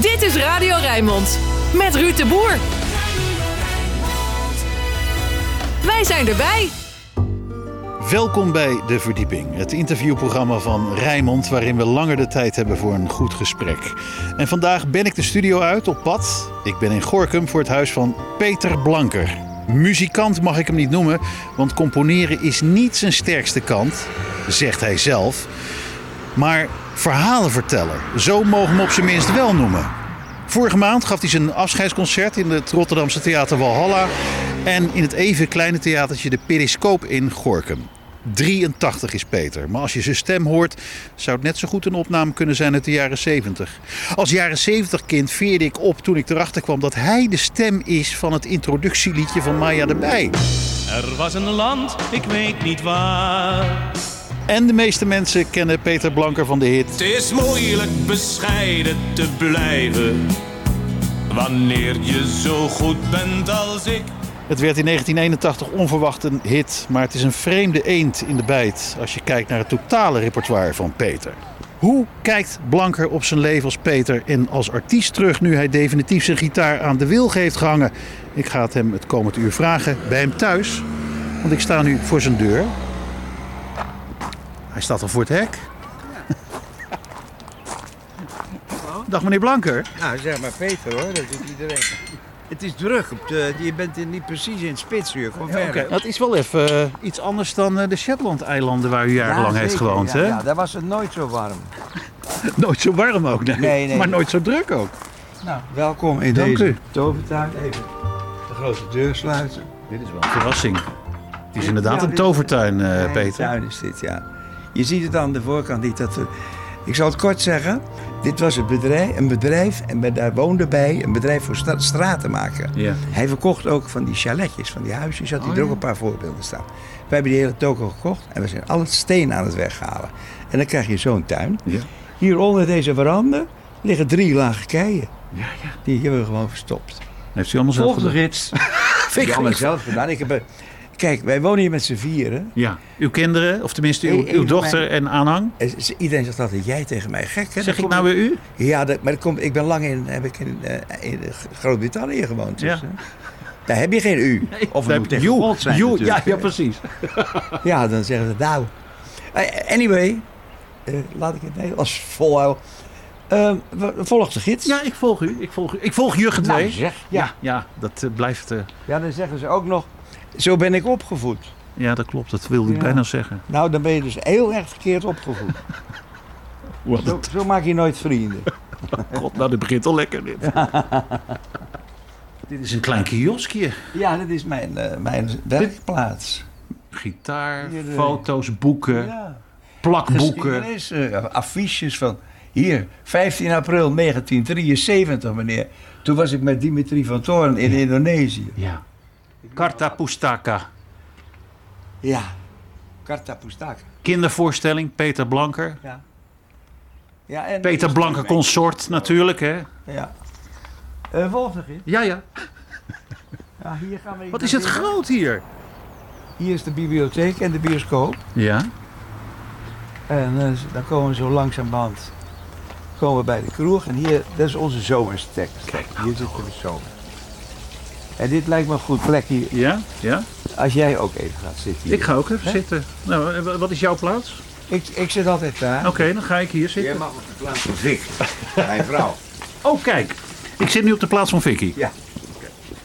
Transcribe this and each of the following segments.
Dit is Radio Rijnmond met Ruud de Boer. Wij zijn erbij. Welkom bij De Verdieping, het interviewprogramma van Rijnmond... waarin we langer de tijd hebben voor een goed gesprek. En vandaag ben ik de studio uit op pad. Ik ben in Gorkum voor het huis van Peter Blanker. Muzikant mag ik hem niet noemen, want componeren is niet zijn sterkste kant, zegt hij zelf. Maar verhalenverteller, zo mogen we hem op zijn minst wel noemen. Vorige maand gaf hij zijn afscheidsconcert in het Rotterdamse Theater Walhalla en in het even kleine theatertje De Periscoop in Gorkum. 83 is Peter, maar als je zijn stem hoort, zou het net zo goed een opname kunnen zijn uit de jaren 70. Als jaren 70 kind veerde ik op toen ik erachter kwam dat hij de stem is van het introductieliedje van Maya erbij. Er was een land, ik weet niet waar. En de meeste mensen kennen Peter Blanker van de hit. Het is moeilijk bescheiden te blijven. Wanneer je zo goed bent als ik. Het werd in 1981 onverwacht een hit, maar het is een vreemde eend in de bijt als je kijkt naar het totale repertoire van Peter. Hoe kijkt Blanker op zijn leven als Peter en als artiest terug nu hij definitief zijn gitaar aan de wilg heeft gehangen? Ik ga het hem het komend uur vragen bij hem thuis, want ik sta nu voor zijn deur. Hij staat al voor het hek. Dag meneer Blanker. Nou, zeg maar Peter hoor, dat doet iedereen. Het is druk, je bent in, niet precies in het spitsuur, verder. Dat is wel even eh, iets anders dan eh, de Shetland-eilanden waar u jarenlang Ja, heeft gewoond, ja, hè? Ja, daar was het nooit zo warm. Nooit zo warm ook, nee. Nee, nee. Maar nooit zo druk ook. Nou, welkom in Dank deze u. tovertuin. Even de grote deur sluiten. Dit is wel een verrassing. Het is inderdaad een tovertuin, eh, Peter. tuin is dit, ja. Je ziet het aan de voorkant niet. Dat we, ik zal het kort zeggen. Dit was het bedrijf, een bedrijf en daar woonde bij een bedrijf voor stra straten maken. Ja. Hij verkocht ook van die chaletjes, van die huisjes. Had hij Oh, er ook ja. een paar voorbeelden staan. We hebben die hele toko gekocht en we zijn al het steen aan het weghalen. En dan krijg je zo'n tuin. Ja. Hier onder deze veranda liggen drie lagen keien. Ja, ja. Die hebben we gewoon verstopt. Heeft u allemaal zelf Volgende gedaan? rits. Vind ik Die allemaal zelf gedaan. Ik heb, een- kijk, wij wonen hier met z'n vieren. Ja. Uw kinderen, of tenminste uw, uw dochter mijn- en aanhang. Iedereen zegt altijd, jij tegen mij gek. Hè? Zeg Dat ik nou weer u? Ja, dat, maar dat komt, ik ben lang in, heb ik in, eh, in Groot-Brittannië gewoond. Dus, Ja. eh, daar heb je geen u. Of moeten tegen you, zijn you, ja, ja, precies. Ja, dan zeggen ze nou. Eh, Anyway, laat ik het Nederlands volhouden. Uh, volgt de gids. Ja, ik volg u. Ik volg, u. Ik volg Jurgen Nou, zeg. ja, Ja. ja, dat blijft... eh, ja, dan zeggen ze ook nog, zo ben ik opgevoed. ja, dat klopt. Dat wilde ik Ja. bijna zeggen. Nou, dan ben je dus heel erg verkeerd opgevoed. Zo, zo maak je nooit vrienden. God, nou, dit begint al lekker dit. dit is een klein kioskje. Ja, dat is mijn, eh, mijn werkplaats. Gitaar, Hier, eh, foto's, boeken, Ja. plakboeken. Eh, affiches van hier, 15 april 1973, meneer. Toen was ik met Dimitri van Toorn in Indonesië. Ja. Karta Pustaka. Ja, Karta Pustaka. Kindervoorstelling, Peter Blanker. Ja. Ja, en Peter Blanker consort natuurlijk, hè? Ja. Eh volgende gids. Ja, ja. Ja, hier gaan we Wat is het groot hier? Hier is de bibliotheek en de bioscoop. Ja. En eh, dan komen we zo langzamerhand komen we bij de kroeg. En hier, dat is onze zomerstekst. Kijk, hier zitten we zomer. En dit lijkt me een goed plekje Ja? Ja? als jij ook even gaat zitten. hier. Ik ga ook even zitten. Nou, wa- wat is jouw plaats? Ik, ik zit altijd daar. Oké, dan ga ik hier Jij zitten. mag op de plaats van Vic, mijn vrouw. Oh, kijk. Ik zit nu op de plaats van Vicky. Ja.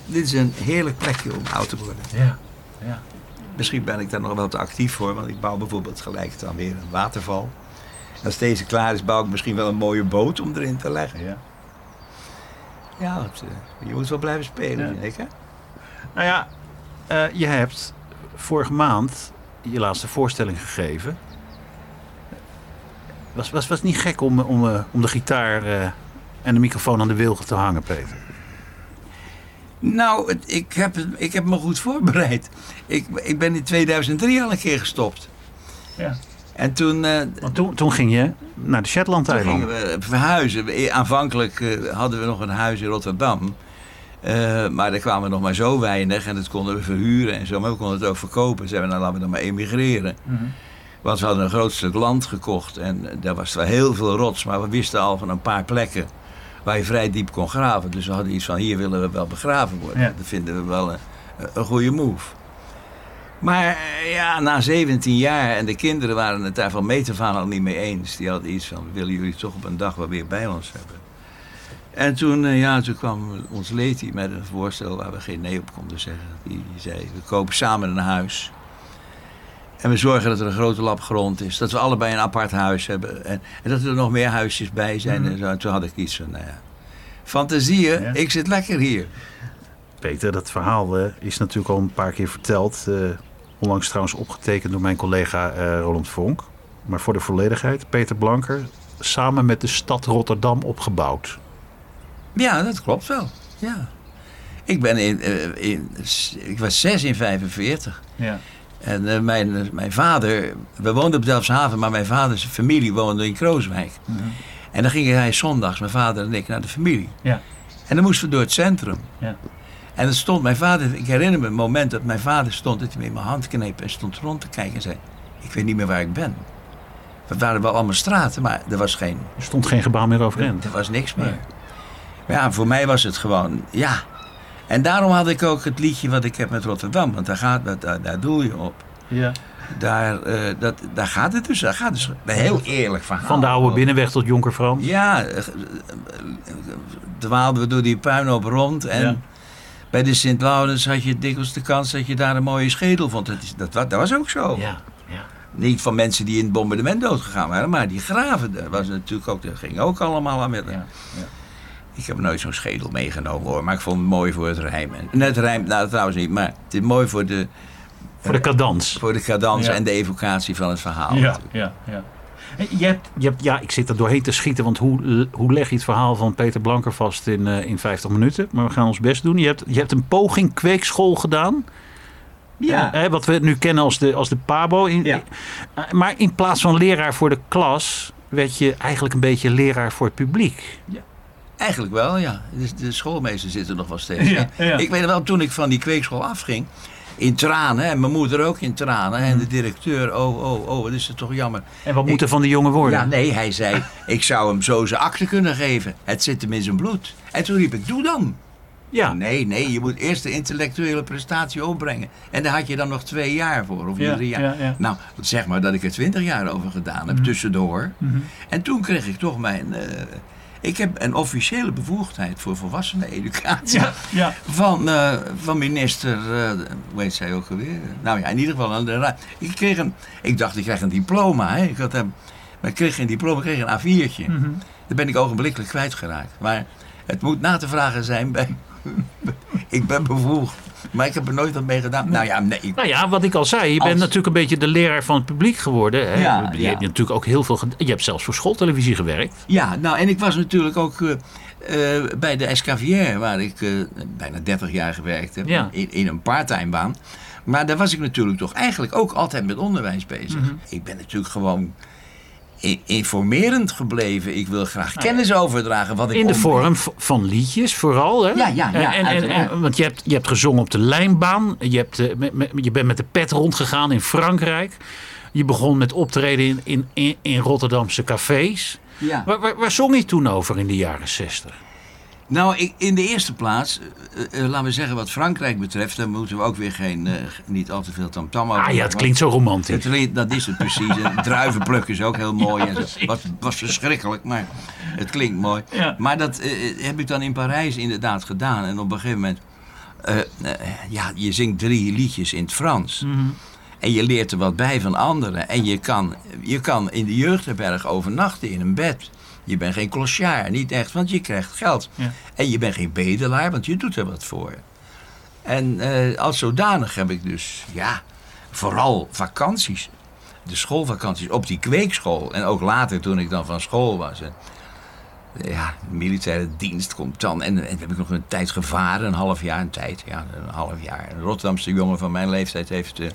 Dit is een heerlijk plekje om oud te worden. Ja. Misschien ben ik daar nog wel te actief voor, want ik bouw bijvoorbeeld gelijk dan weer een waterval. Als deze klaar is, bouw ik misschien wel een mooie boot om erin te leggen. ja. Ja, want, eh, je moet wel blijven spelen, Ja. ik, hè? Nou ja, eh, je hebt vorige maand je laatste voorstelling gegeven. Was, was, was het niet gek om, om, eh, om de gitaar en de microfoon aan de wilgen te hangen, Peter? Nou, het- ik, heb, het- ik heb me goed voorbereid. Ik, ik ben in 2003 al een keer gestopt. Ja. En toen, eh, Want toen, toen ging je naar de toen gingen we verhuizen. We- Aanvankelijk eh, hadden we nog een huis in Rotterdam. Eh, maar daar kwamen nog maar zo weinig en dat konden we verhuren en zo. Maar we konden het ook verkopen. Zeiden we, nou laten we dan maar emigreren. Mhm. Want we hadden een groot stuk land gekocht en daar was wel heel veel rots. Maar we wisten al van een paar plekken waar je vrij diep kon graven. Dus we hadden iets van, hier willen we wel begraven worden. Ja. Dat vinden we wel een, een goede move. Maar eh, ja, na 17 jaar en de kinderen waren het daar van meet af aan al niet mee eens. Die hadden iets van, willen jullie toch op een dag wel weer bij ons hebben. En toen, eh, ja, toen kwam ons Leti met een voorstel waar we geen nee op konden zeggen. Die, zei, we kopen samen een huis. En we zorgen dat er een grote lap grond is. Dat we allebei een apart huis hebben. En, en dat er nog meer huisjes bij zijn. En, zo. en toen had ik iets van, nou ja, fantasieën, Ja. ik zit lekker hier. Peter, dat verhaal eh, is natuurlijk al een paar keer verteld. Onlangs trouwens opgetekend door mijn collega eh, Roland Vonk. Maar voor de volledigheid, Peter Blanker, samen met de stad Rotterdam opgebouwd. Ja, dat klopt wel. Ja. Ik ben in, eh, in, ik was zes in 45. Ja. En eh, mijn, mijn vader, we woonden op Delfshaven, maar mijn vaders familie woonde in Krooswijk. En dan gingen hij zondags, mijn vader en ik, naar de familie. Ja. En dan moesten we door het centrum. Ja. En dan stond mijn vader, ik herinner me een moment dat mijn vader stond, dat hij me in mijn hand kneep en stond rond te kijken en zei: Ik weet niet meer waar ik ben. Het waren wel allemaal straten, maar er was geen, Er stond geen gebouw meer overeind. er was niks meer. Nee. Maar ja, voor mij was het gewoon, ja. En daarom had ik ook het liedje wat ik heb met Rotterdam, want daar, gaat, daar, daar doe je op. Ja. Daar, eh, dat, daar gaat het dus. Daar gaat dus een heel eerlijk verhaal. Van de oude binnenweg tot Jonker Frans. Ja, eh, eh, dwaalden we door die puinhoop rond. En Ja. Bij de Sint-Laurens had je dikwijls de kans dat je daar een mooie schedel vond. Dat, is, dat, dat was ook zo. Ja, ja. Niet van mensen die in het bombardement doodgegaan waren, maar die graven. Dat, was natuurlijk ook, dat ging ook allemaal aan met. Ja, ja. Ik heb nooit zo'n schedel meegenomen hoor, maar ik vond het mooi voor het rijmen. Net rijmt, nou trouwens niet, maar het is mooi voor de, Voor de cadans. voor de cadans en de evocatie van het verhaal. Ja, ja, ja. Je hebt, je hebt, ja, ik zit er doorheen te schieten, want hoe, hoe leg je het verhaal van Peter Blanker vast in, eh, in 50 minuten? Maar we gaan ons best doen. Je hebt, je hebt een poging kweekschool gedaan. Ja. Eh, wat we nu kennen als de, als de PABO. In, Ja. eh, maar in plaats van leraar voor de klas, werd je eigenlijk een beetje leraar voor het publiek. Eigenlijk wel, ja. Dus de schoolmeester zit er nog wel steeds Ja, in. ja. Ik weet wel, toen ik van die kweekschool afging, in tranen, en mijn moeder ook in tranen, en de directeur, oh, oh, oh, wat is het toch jammer. En wat moet er van die jongen worden? Ja, nee, hij zei, ik zou hem zo zijn akte kunnen geven. Het zit hem in zijn bloed. En toen riep ik, doe dan. Ja. Nee, nee, je moet eerst de intellectuele prestatie opbrengen. En daar had je dan nog twee jaar voor, of Ja, drie jaar. ja, ja. Nou, zeg maar dat ik er twintig jaar over gedaan heb, tussendoor. En toen kreeg ik toch mijn... eh, ik heb een officiële bevoegdheid voor volwasseneneducatie. Ja, ja. Van, eh, van minister, eh, hoe heet zij ook alweer? Nou ja, in ieder geval. aan de ra- Ik, kreeg een, ik dacht, ik krijg een diploma. Hè. Ik had hem, maar ik kreeg geen diploma, ik kreeg een A4'tje. Mhm. Daar ben ik ogenblikkelijk kwijtgeraakt. Maar het moet na te vragen zijn bij... ik ben bevoegd, maar ik heb er nooit wat mee gedaan. Nou ja, nee. ik- Nou ja, wat ik al zei, je Als- bent natuurlijk een beetje de leraar van het publiek geworden. Hè? Ja, je ja. hebt natuurlijk ook heel veel. Je hebt zelfs voor schooltelevisie gewerkt. Ja, nou en ik was natuurlijk ook eh, eh, bij de SKVR, waar ik eh, bijna 30 jaar gewerkt heb, Ja. in, in een parttime baan. Maar daar was ik natuurlijk toch eigenlijk ook altijd met onderwijs bezig. Mhm. Ik ben natuurlijk gewoon informerend gebleven. Ik wil graag kennis overdragen. Wat ik In de om- vorm van liedjes vooral. Hè? Ja, ja, ja, En, en, en, uiteraard. want je hebt, je hebt gezongen op de lijnbaan. Je, hebt, eh, je bent met de pet rondgegaan in Frankrijk. Je begon met optreden in, in, in, Rotterdamse cafés. Ja. Waar, waar, waar zong je toen over in de jaren 60? Nou, ik, in de eerste plaats, eh, eh, laten we zeggen wat Frankrijk betreft, dan moeten we ook weer geen, eh, niet al te veel tamtam over Ah ja, het klinkt zo romantisch. Het dat is het precies. En druivenplukken is ook heel mooi. en zo. Was, was verschrikkelijk, maar het klinkt mooi. Ja. Maar dat eh, heb ik dan in Parijs inderdaad gedaan. En op een gegeven moment, eh, eh, ja, je zingt drie liedjes in het Frans. En je leert er wat bij van anderen. En je kan, je kan in de jeugdherberg overnachten in een bed. Je bent geen clochard, niet echt, want je krijgt geld. Ja. En je bent geen bedelaar, want je doet er wat voor. En eh, als zodanig heb ik dus, ja, vooral vakanties. De schoolvakanties op die kweekschool. En ook later toen ik dan van school was. En, ja, militaire dienst komt dan. En, en heb ik nog een tijd gevaren, een half jaar, een tijd. Ja, een half jaar. Een Rotterdamse jongen van mijn leeftijd heeft eh,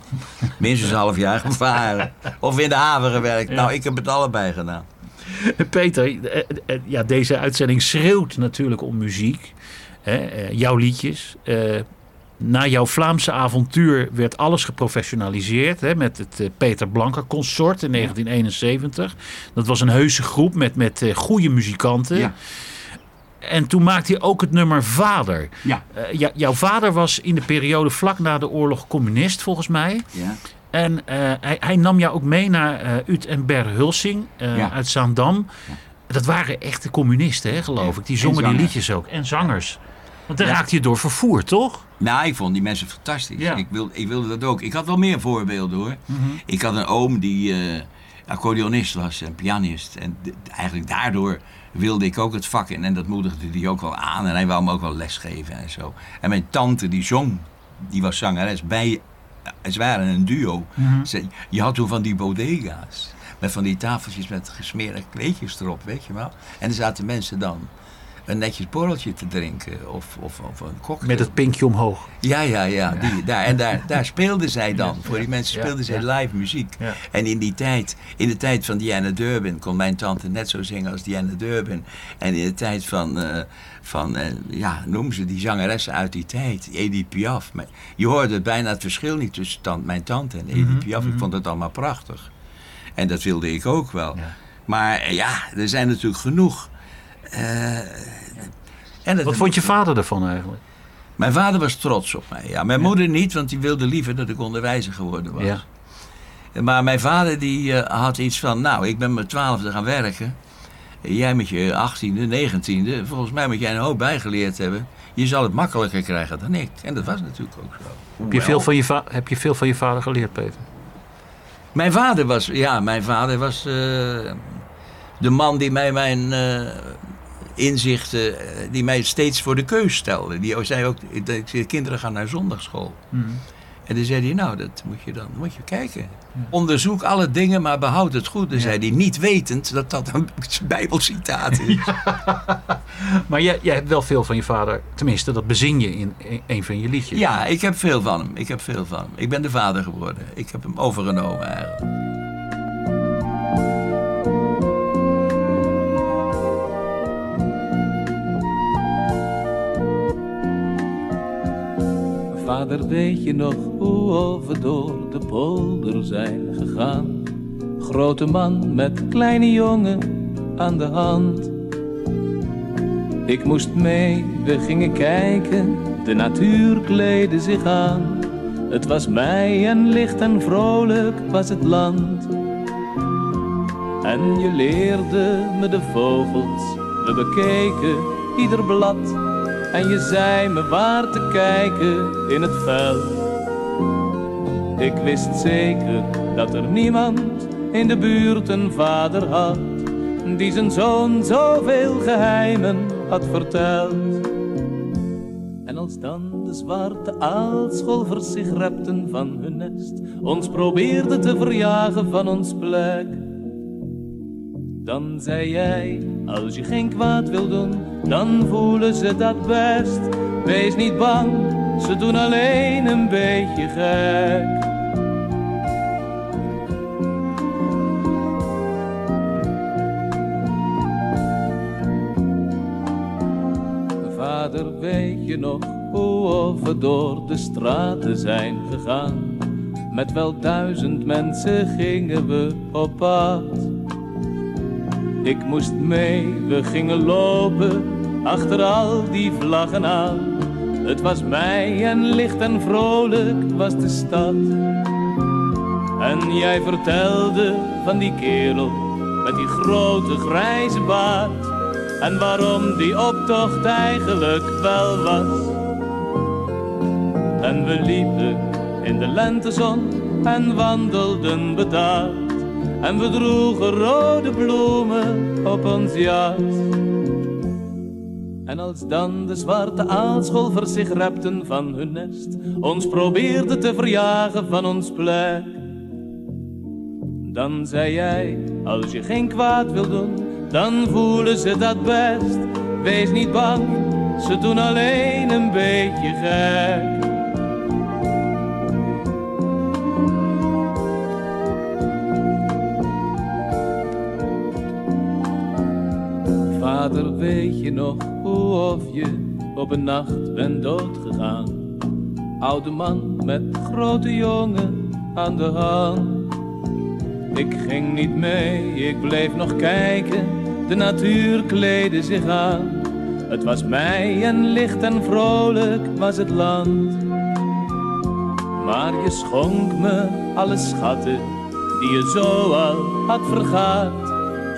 minstens een half jaar gevaren. Of in de haven gewerkt. Nou, ik heb het allebei gedaan. Peter, eh, eh, ja, deze uitzending schreeuwt natuurlijk om muziek. Hè, eh, jouw liedjes. Eh, na jouw Vlaamse avontuur werd alles geprofessionaliseerd. Hè, met het eh, Peter Blanker Consort in 1971. Dat was een heuse groep met, met eh, goede muzikanten. Ja. En toen maakte hij ook het nummer Vader. Ja. Eh, jou- jouw vader was in de periode vlak na de oorlog communist, volgens mij. Ja. En eh, hij, hij nam jou ook mee naar eh Ut en Ber Hulsing eh, Ja. uit Zaandam. Dat waren echte communisten, hè, geloof Ja. ik. Die En zongen die liedjes ook. En zangers. Want daar raakte je door vervoerd, toch? Nou, ik vond die mensen fantastisch. Ik, wil, ik wilde dat ook. Ik had wel meer voorbeelden hoor. Mhm. Ik had een oom die accordeonist was en pianist. En eigenlijk daardoor wilde ik ook het vak in. En dat moedigde hij ook wel aan. En hij wou me ook wel lesgeven en zo. En mijn tante die zong, die was zangeres. Bij, ze waren een duo. Mhm. Ze, je had toen van die bodega's. Met van die tafeltjes met gesmeerde kleedjes erop, weet je wel. En er zaten mensen dan een netjes borreltje te drinken. Of, of, of een cocktail. Met het pinkje omhoog. Ja, ja, ja. Die, daar, en daar, daar speelden zij dan. Voor die mensen speelden zij live muziek. En in die tijd, in de tijd van Diana Durbin, kon mijn tante net zo zingen als Diana Durbin. En in de tijd van, eh, van eh, ja, noem ze die zangeressen uit die tijd, Edith Piaf. Je hoorde bijna het verschil niet tussen tant, mijn tante en Edith Mhm, Piaf. Ik vond het allemaal prachtig. En dat wilde ik ook wel. Ja. Maar ja, er zijn natuurlijk genoeg. Eh, en Wat vond je vader ervan eigenlijk? mijn vader was trots op mij. Ja. Mijn moeder niet, want die wilde liever dat ik onderwijzer geworden was. Ja. Maar mijn vader die eh, had iets van, nou, ik ben met twaalfde gaan werken. Jij met je achttiende, negentiende, volgens mij moet jij een hoop bijgeleerd hebben. Je zal het makkelijker krijgen dan ik. En dat was natuurlijk ook zo. Heb je, veel van je va- heb je veel van je vader geleerd, Peter? Mijn vader was, ja, mijn vader was eh, de man die mij mijn eh, inzichten, eh, die mij steeds voor de keus stelde. Die zei ook, zei, kinderen gaan naar zondagschool. En dan zei hij, nou, dat moet je dan moet je kijken. Onderzoek alle dingen, maar behoud het goed. Dan zei hij, niet wetend dat dat een bijbelcitaat is. Maar jij, jij hebt wel veel van je vader. Tenminste, dat bezing je in een- een van je liedjes. Ja, ik heb veel van hem. Ik heb veel van hem. Ik ben de vader geworden. Ik heb hem overgenomen eigenlijk. Vader, weet je nog hoe we door de polder zijn gegaan? Grote man met kleine jongen aan de hand. Ik moest mee, we gingen kijken, de natuur kleedde zich aan. Het was mei en licht en vrolijk was het land. En je leerde me de vogels, we bekeken ieder blad. En je zei me waar te kijken in het veld. Ik wist zeker dat er niemand in de buurt een vader had die zijn zoon zoveel geheimen had verteld. En als dan de zwarte aalscholvers zich repten van hun nest, ons probeerden te verjagen van ons plek. Dan zei jij, als je geen kwaad wil doen, dan voelen ze dat best. Wees niet bang, ze doen alleen een beetje gek. Vader, weet je nog hoe we door de straten zijn gegaan? Met wel duizend mensen gingen we op pad. Ik moest mee, we gingen lopen achter al die vlaggen aan. Het was mei en licht en vrolijk was de stad. En jij vertelde van die kerel met die grote grijze baard. En waarom die optocht eigenlijk wel was. En we liepen in de lentezon en wandelden bedaard. En we droegen rode bloemen op ons jas. En als dan de zwarte aalscholvers zich repten van hun nest, ons probeerden te verjagen van ons plek. Dan zei jij, als je geen kwaad wil doen, dan voelen ze dat best. Wees niet bang, ze doen alleen een beetje gek. Vader, weet je nog hoe of je op een nacht bent doodgegaan? Oude man met grote jongen aan de hand. Ik ging niet mee, ik bleef nog kijken. De natuur kleedde zich aan. Het was mij en licht en vrolijk was het land. Maar je schonk me alle schatten die je zo al had vergaat.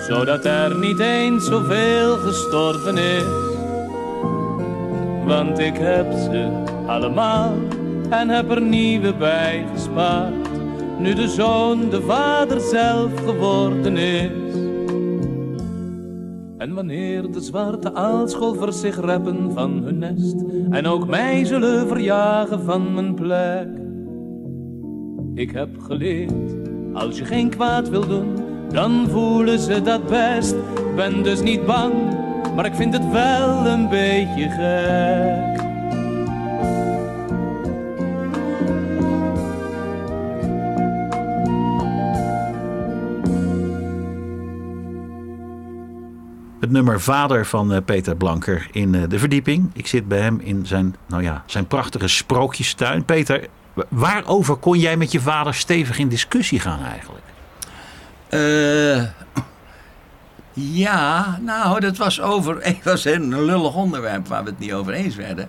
Zodat er niet eens zoveel gestorven is. Want ik heb ze allemaal en heb er nieuwe bij gespaard. Nu de zoon de vader zelf geworden is. En wanneer de zwarte aalscholvers zich reppen van hun nest en ook mij zullen verjagen van mijn plek. Ik heb geleerd, als je geen kwaad wil doen, dan voelen ze dat best. Ben dus niet bang, maar ik vind het wel een beetje gek. Het nummer Vader van eh, Peter Blanker in eh, de verdieping. Ik zit bij hem in zijn, nou ja, zijn prachtige sprookjestuin. Peter, wa- waarover kon jij met je vader stevig in discussie gaan eigenlijk? Eh, ja, nou, dat was over. Het was een lullig onderwerp waar we het niet over eens werden.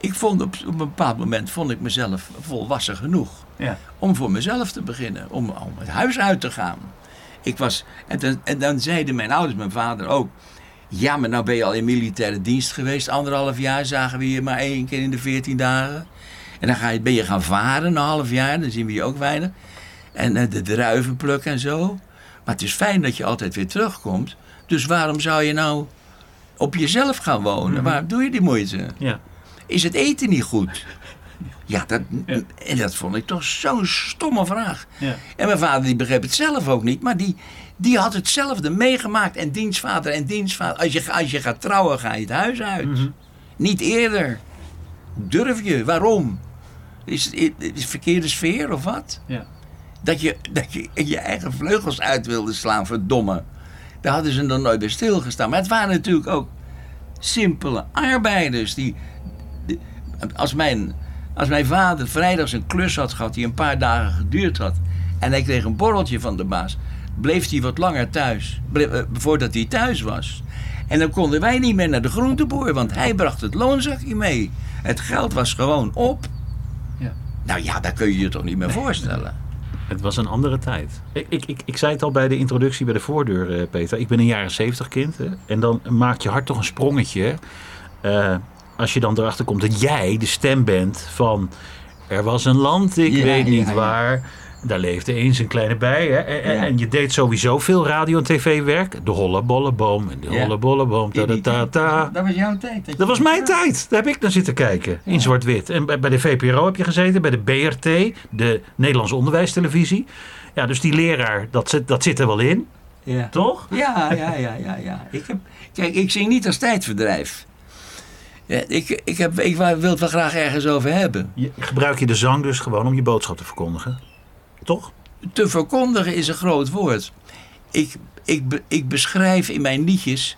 Ik vond op, op een bepaald moment vond ik mezelf volwassen genoeg Ja. om voor mezelf te beginnen, om, om het huis uit te gaan. Ik was, en, dan, en dan zeiden mijn ouders, mijn vader ook. Ja, maar nou ben je al in militaire dienst geweest. Anderhalf jaar zagen we je maar één keer in de veertien dagen. En dan ga je, ben je gaan varen een half jaar, dan zien we je ook weinig. En eh, de druiven plukken en zo. Maar het is fijn dat je altijd weer terugkomt. Dus waarom zou je nou op jezelf gaan wonen? Waarom doe je die moeite? Ja. Is het eten niet goed? Ja, dat, en dat vond ik toch zo'n stomme vraag. Ja. En mijn vader die begreep het zelf ook niet, maar die, die had hetzelfde meegemaakt. En dienstvader en dienstvader. Als je, als je gaat trouwen, ga je het huis uit. Niet eerder. Durf je? Waarom? Is het, is het verkeerde sfeer of wat? Ja. Dat je, dat je je eigen vleugels uit wilde slaan, verdomme. Daar hadden ze nog nooit bij stilgestaan. Maar het waren natuurlijk ook simpele arbeiders. Die, die- als, mijn, als mijn vader vrijdags een klus had gehad die een paar dagen geduurd had. en hij kreeg een borreltje van de baas. bleef hij wat langer thuis. eh, voordat hij thuis was. En dan konden wij niet meer naar de groenteboer, want hij bracht het loonzakje mee. Het geld was gewoon op. Ja. Nou ja, daar kun je je toch niet meer voorstellen. Het was een andere tijd. Ik, ik, ik, ik zei het al bij de introductie bij de voordeur, eh, Peter. Ik ben een jaren zeventig kind. Hè? En dan maakt je hart toch een sprongetje. eh, als je dan erachter komt dat jij de stem bent van... Er was een land, ik Ja, weet niet ja. waar. Daar leefde eens een kleine bij. Hè? En, en- Ja. en je deed sowieso veel radio- en tv-werk. De hollebolleboom en de Ja. hollebolleboom. Ta, ta, ta. Dat was jouw tijd. Dat was mijn tijd. Daar heb ik naar zitten kijken. In zwart-wit. En bij bij de VPRO heb je gezeten. Bij de BRT. De Nederlandse Onderwijstelevisie. Ja, dus die leraar, dat zit, dat zit er wel in. Ja. Toch? Ja, ja, ja, ja, ja. Ik heb, kijk, ik zing niet als tijdverdrijf. Ja, ik, ik, heb, ik wil het wel graag ergens over hebben. Je, gebruik je de zang dus gewoon om je boodschap te verkondigen. Toch? Te verkondigen is een groot woord. Ik, ik, ik beschrijf in mijn liedjes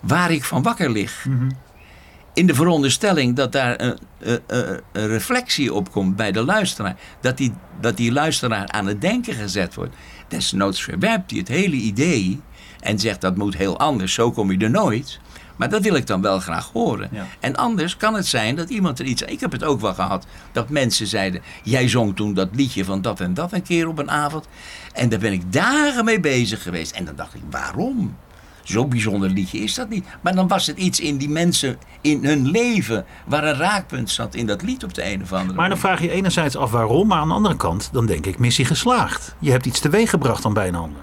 waar ik van wakker lig. In de veronderstelling dat daar een, een, een- een reflectie op komt bij de luisteraar. Dat die, dat die luisteraar aan het denken gezet wordt. Desnoods verwerpt hij het hele idee en zegt dat moet heel anders, zo kom je er nooit. Maar dat wil ik dan wel graag horen. Ja. En anders kan het zijn dat iemand er iets. Ik heb het ook wel gehad dat mensen zeiden: Jij zong toen dat liedje van dat en dat een keer op een avond. En daar ben ik dagen mee bezig geweest. En dan dacht ik: Waarom? Zo'n bijzonder liedje is dat niet. Maar dan was het iets in die mensen, in hun leven, waar een raakpunt zat in dat lied op de een of andere Maar dan vraag je enerzijds af waarom. Maar aan de andere kant, dan denk ik missie geslaagd. Je hebt iets teweeg gebracht dan bij een ander.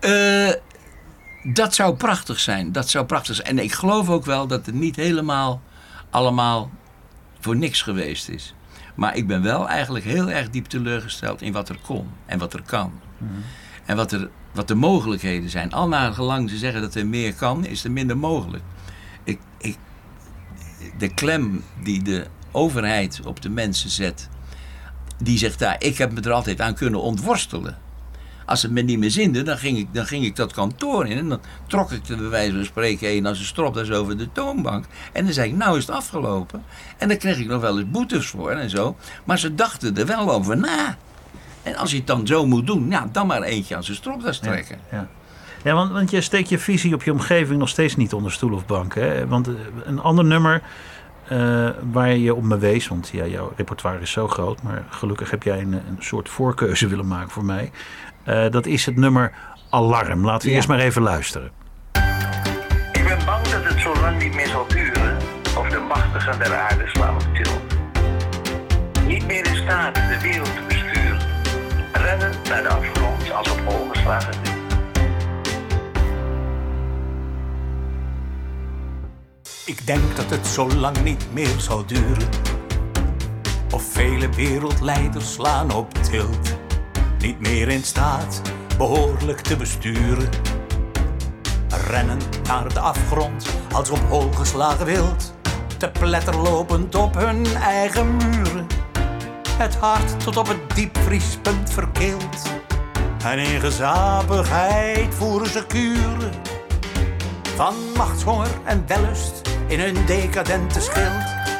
Eh, dat zou prachtig zijn. Dat zou prachtig zijn. En ik geloof ook wel dat het niet helemaal allemaal voor niks geweest is. Maar ik ben wel eigenlijk heel erg diep teleurgesteld in wat er kon en wat er kan. En wat, er, wat de mogelijkheden zijn. Al naar gelang ze zeggen dat er meer kan, is er minder mogelijk. Ik, ik, de klem die de overheid op de mensen zet, die zegt daar, ik heb me er altijd aan kunnen ontworstelen. Als het me niet meer zinde, dan ging ik, dan ging ik dat kantoor in. En dan trok ik er bij wijze van spreken een als een stropdas over de toonbank. En dan zei ik, nou is het afgelopen. En dan kreeg ik nog wel eens boetes voor en zo. Maar ze dachten er wel over na. En als je het dan zo moet doen, ja, dan maar eentje aan zijn stropdas trekken. Ja. Ja, want, want je steekt je visie op je omgeving nog steeds niet onder stoel of bank. Hè? Want eh, een ander nummer eh, waar je op me wees, want ja, jouw repertoire is zo groot, maar gelukkig heb jij een, een soort voorkeuze willen maken voor mij. Eh, dat is het nummer Alarm. Laten we Ja. eerst maar even luisteren. Ik ben bang dat het zo lang niet meer zal duren of de machtigen der aarde slaan op til. Niet meer in staat de wereld te besturen. Rennen naar de afgrond als op hol geslagen wiel. Ik denk dat het zo lang niet meer zal duren. Of vele wereldleiders slaan op tilt. Niet meer in staat behoorlijk te besturen. Rennen naar de afgrond als op hol geslagen wild. Te pletter lopend op hun eigen muren. Het hart tot op het diepvriespunt verkeeld. En in gezapigheid voeren ze kuren van machtshonger en wellust in hun decadente schild.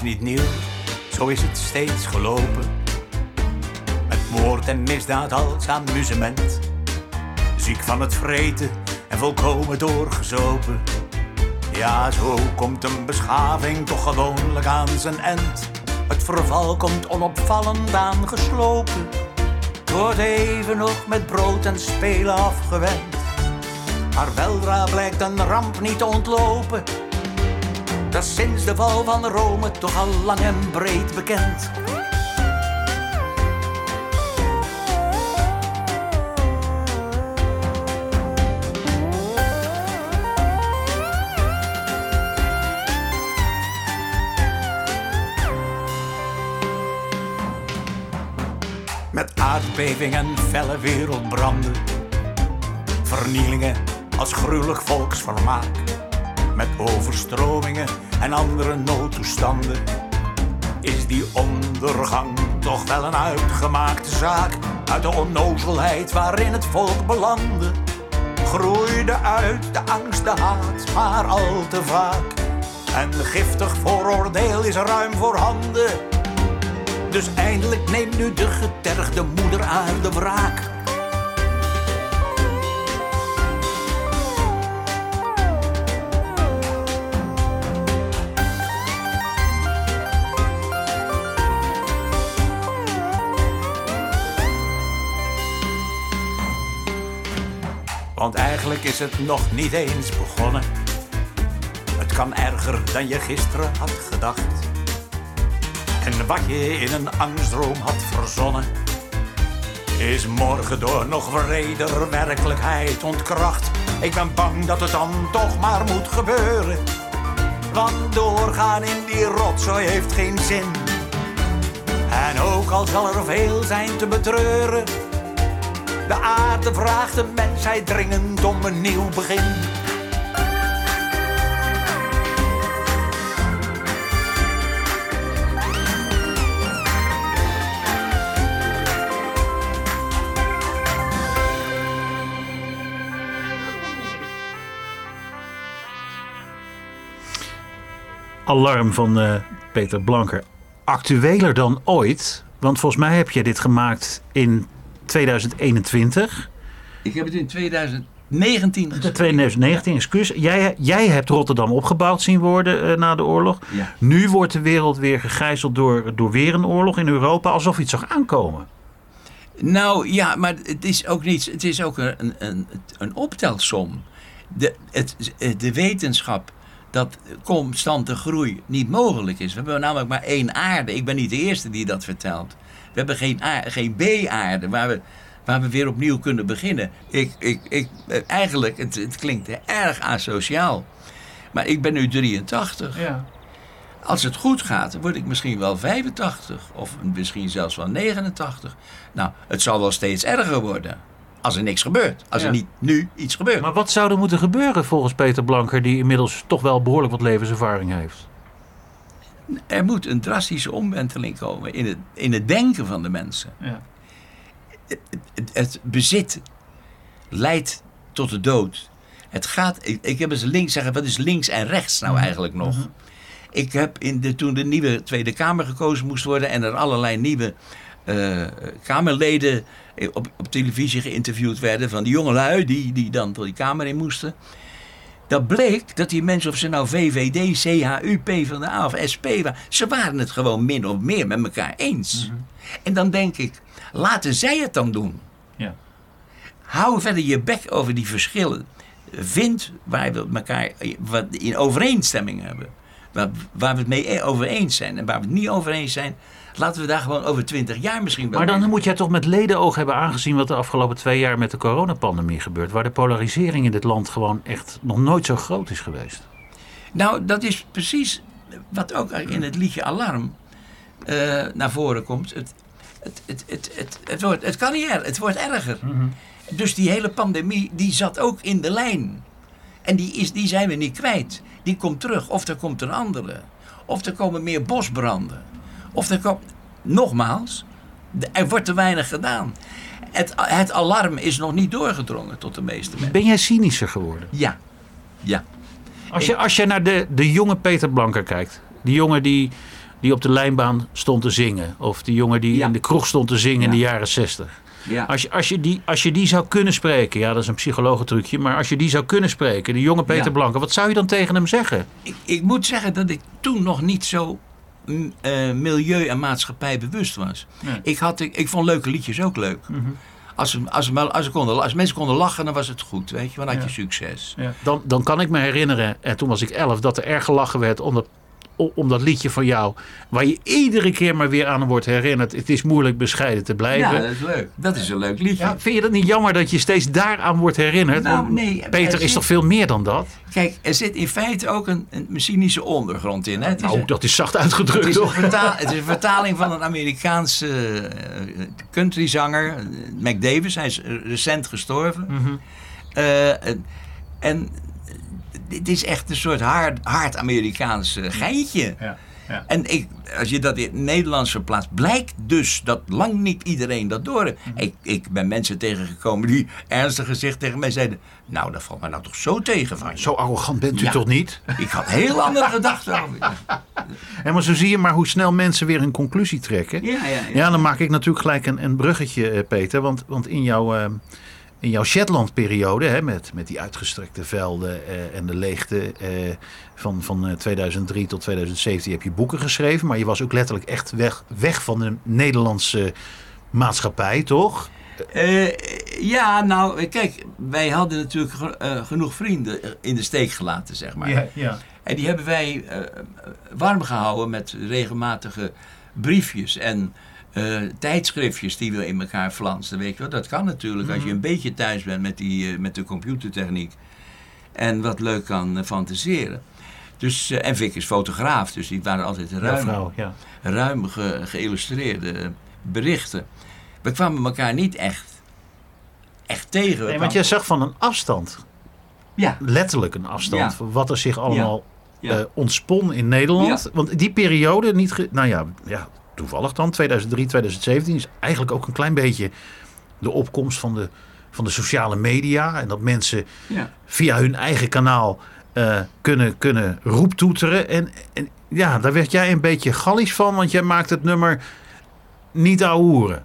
Is niet nieuw, zo is het steeds gelopen. Met moord en misdaad als amusement. Ziek van het vreten en volkomen doorgezopen. Ja, zo komt een beschaving toch gewoonlijk aan zijn end. Het verval komt onopvallend aangeslopen. Het wordt even nog met brood en spelen afgewend. Maar weldra blijkt een ramp niet te ontlopen. Dat sinds de val van Rome toch al lang en breed bekend. Met aardbeving en felle wereldbranden. Vernielingen als gruwelijk volksvermaak. Met overstromingen en andere noodtoestanden. Is die ondergang toch wel een uitgemaakte zaak. Uit de onnozelheid waarin het volk belandde. Groeide uit de angst, de haat, maar al te vaak. En giftig vooroordeel is ruim voorhanden. Dus eindelijk neemt nu de getergde moeder aarde wraak. Eigenlijk is het nog niet eens begonnen. Het kan erger dan je gisteren had gedacht. En wat je in een angstdroom had verzonnen, is morgen door nog wreder werkelijkheid ontkracht. Ik ben bang dat het dan toch maar moet gebeuren. Want doorgaan in die rotzooi heeft geen zin. En ook al zal er veel zijn te betreuren, de aarde vraagt de mensheid dringend om een nieuw begin. Alarm van eh, Peter Blanker. Actueler dan ooit, want volgens mij heb je dit gemaakt in 2021. Ik heb het in 2019 De geschreven. 2019, excuus. Jij, jij hebt Rotterdam opgebouwd zien worden eh, na de oorlog. Ja. Nu wordt de wereld weer gegijzeld door, door weer een oorlog in Europa, alsof iets zag aankomen. Nou ja, maar het is ook niet. Het is ook een, een, een optelsom. De, het, de wetenschap dat constante groei niet mogelijk is. We hebben namelijk maar één aarde. Ik ben niet de eerste die dat vertelt. We hebben geen, geen B-aarde waar we, waar we weer opnieuw kunnen beginnen. Ik, ik, ik, eigenlijk, het, het klinkt erg asociaal. Maar ik ben nu 83. Ja. Als het goed gaat, word ik misschien wel 85 of misschien zelfs wel 89. Nou, het zal wel steeds erger worden. Als er niks gebeurt. Als Ja. er niet nu iets gebeurt. Maar wat zou er moeten gebeuren volgens Peter Blanker, die inmiddels toch wel behoorlijk wat levenservaring heeft? Er moet een drastische omwenteling komen in het, in het denken van de mensen. Ja. Het, het bezit leidt tot de dood. Het gaat, ik, ik heb eens links zeggen, wat is links en rechts nou eigenlijk nog? Ik heb in de, toen de nieuwe Tweede Kamer gekozen moest worden en er allerlei nieuwe eh, Kamerleden op, op televisie geïnterviewd werden van die jongelui die, die dan door die Kamer in moesten. Dat bleek dat die mensen, of ze nou VVD, CHU, PvdA of SP waren, ze waren het gewoon min of meer met elkaar eens. En dan denk ik, laten zij het dan doen. Ja. Hou verder je bek over die verschillen. Vind waar we elkaar wat in overeenstemming hebben. Waar, waar we het mee e- over eens zijn. En waar we het niet over eens zijn, laten we daar gewoon over twintig jaar misschien wel Maar dan mee- moet jij toch met ledenoog hebben aangezien wat de afgelopen twee jaar met de coronapandemie gebeurt. Waar de polarisering in dit land gewoon echt nog nooit zo groot is geweest. Nou, dat is precies wat ook in het liedje Alarm eh, naar voren komt. Het, het, het, het, het, het, wordt, het kan niet er, het wordt erger. Dus die hele pandemie, die zat ook in de lijn. En die, is, die zijn we niet kwijt. Die komt terug. Of er komt een andere. Of er komen meer bosbranden. Of er komt... Nogmaals, er wordt te weinig gedaan. Het, het alarm is nog niet doorgedrongen tot de meeste mensen. Ben jij cynischer geworden? Ja. Ja. Als je, als je naar de, de jonge Peter Blanker kijkt. Die jongen die, die op de lijnbaan stond te zingen. Of die jongen die Ja. in de kroeg stond te zingen in de jaren zestig. ja. Als je, als, je die, als je die zou kunnen spreken. Ja, dat is een psychologentrucje. Maar als je die zou kunnen spreken. De jonge Peter Ja. Blanker. Wat zou je dan tegen hem zeggen? Ik, ik moet zeggen dat ik toen nog niet zo mm, eh, milieu- en maatschappij bewust was. Ik, had, ik, ik vond leuke liedjes ook leuk. als, ze- als, als, ze konden, als mensen konden lachen, dan was het goed. Weet je, dan had Ja. je succes. Dan, dan kan ik me herinneren, en toen was ik elf, dat er erg gelachen werd om dat, o- om dat liedje van jou. Waar je iedere keer maar weer aan wordt herinnerd. Het is moeilijk bescheiden te blijven. Ja, dat is leuk. Dat is een leuk liedje. Ja, vind je dat niet jammer dat je steeds daaraan wordt herinnerd? Nou, nee, Peter er is toch veel meer dan dat? Kijk, er zit in feite ook een, een cynische ondergrond in. Hè? Het, is Nou, dat is zacht het, uitgedrukt, is een toch? vertaal- het is een vertaling van een Amerikaanse eh, countryzanger, Mac Davis. Hij is recent gestorven. Eh, en, en dit is echt een soort hard, hard Amerikaans eh, geintje. Ja, ja. En ik, als je dat in het Nederlands verplaatst, blijkt dus dat lang niet iedereen dat door. Mhm. ik, ik ben mensen tegengekomen die ernstig gezicht tegen mij zeiden... Nou, dat valt mij nou toch zo tegen van je. Zo arrogant bent u Ja. toch niet? Ik had heel andere gedachten over. En maar zo zie je maar hoe snel mensen weer een conclusie trekken. Ja, ja, ja. Ja, dan maak ik natuurlijk gelijk een, een bruggetje, eh, Peter. Want, want in jouw, eh, in jouw Shetland-periode, hè, met, met die uitgestrekte velden eh, en de leegte eh, van, van eh, 2003 tot 2017 heb je boeken geschreven. Maar je was ook letterlijk echt weg, weg van de Nederlandse maatschappij, toch? Eh, ja, nou, kijk, wij hadden natuurlijk eh, genoeg vrienden in de steek gelaten, zeg maar. ja. En die hebben wij eh, warm gehouden met regelmatige briefjes en eh, tijdschriftjes die we in elkaar flansten. Weet je wel? Dat kan natuurlijk als je een beetje thuis bent met, die, eh, met de computertechniek en wat leuk kan eh, fantaseren. Dus, en Vic is fotograaf, dus die waren altijd ruim, vrouw, ja. ruim ge- geïllustreerde berichten. We kwamen elkaar niet echt, echt tegen. Nee, want jij zag van een afstand, Ja, letterlijk een afstand, Ja. wat er zich allemaal Ja. ontspon in Nederland. Want die periode, niet nou ja, ja, toevallig dan, 2003, 2017, is eigenlijk ook een klein beetje de opkomst van de, van de sociale media. En dat mensen ja. via hun eigen kanaal eh, kunnen, kunnen roeptoeteren. En, en ja, daar werd jij een beetje gallisch van, want jij maakt het nummer niet ouwehoeren.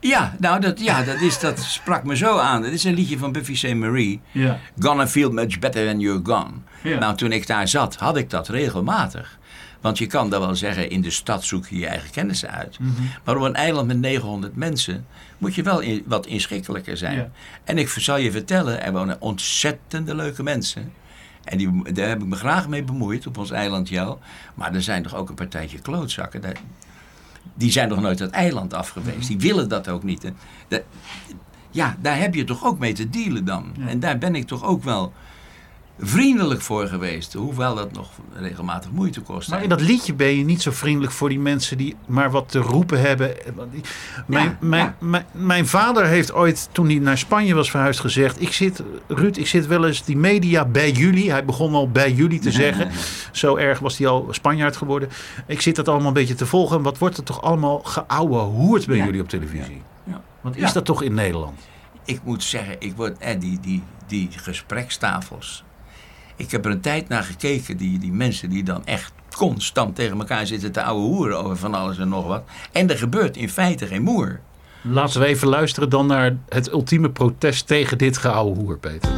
Ja, nou, dat, ja, dat, is, dat sprak me zo aan. Dat is een liedje van Buffy St. Marie. Ja. Gonna feel much better when you're gone. Ja. Nou, toen ik daar zat, had ik dat regelmatig. Want je kan dan wel zeggen, in de stad zoek je je eigen kennissen uit. Mhm. Maar op een eiland met 900 mensen moet je wel in- wat inschikkelijker zijn. Ja. En ik zal je vertellen, er wonen ontzettende leuke mensen. En die, daar heb ik me graag mee bemoeid op ons eiland jou. Maar er zijn toch ook een partijtje klootzakken. Daar- die zijn nog nooit het eiland af geweest. Die willen dat ook niet. Dat- ja, daar heb je toch ook mee te dealen dan. En daar ben ik toch ook wel vriendelijk voor geweest. Hoewel dat nog regelmatig moeite kost. Maar in dat liedje ben je niet zo vriendelijk voor die mensen die maar wat te roepen hebben. Want die- Mijn, Ja, mijn, ja. Mijn, mijn vader heeft ooit, toen hij naar Spanje was verhuisd, gezegd: ik zit, Ruud, ik zit wel eens die media bij jullie. Hij begon al bij jullie te zeggen. Zo erg was hij al Spanjaard geworden. Ik zit dat allemaal een beetje te volgen. En wat wordt er toch allemaal geouwe hoerd bij Ja. jullie op televisie? Ja. Want is Ja. dat toch in Nederland? ik moet zeggen, ik word, eh, die, die, die gesprekstafels. Ik heb er een tijd naar gekeken, die, die mensen die dan echt constant tegen elkaar zitten te ouwe hoeren over van alles en nog wat. En er gebeurt in feite geen moer. Laten we even luisteren dan naar het ultieme protest tegen dit geouwe hoer, Peter.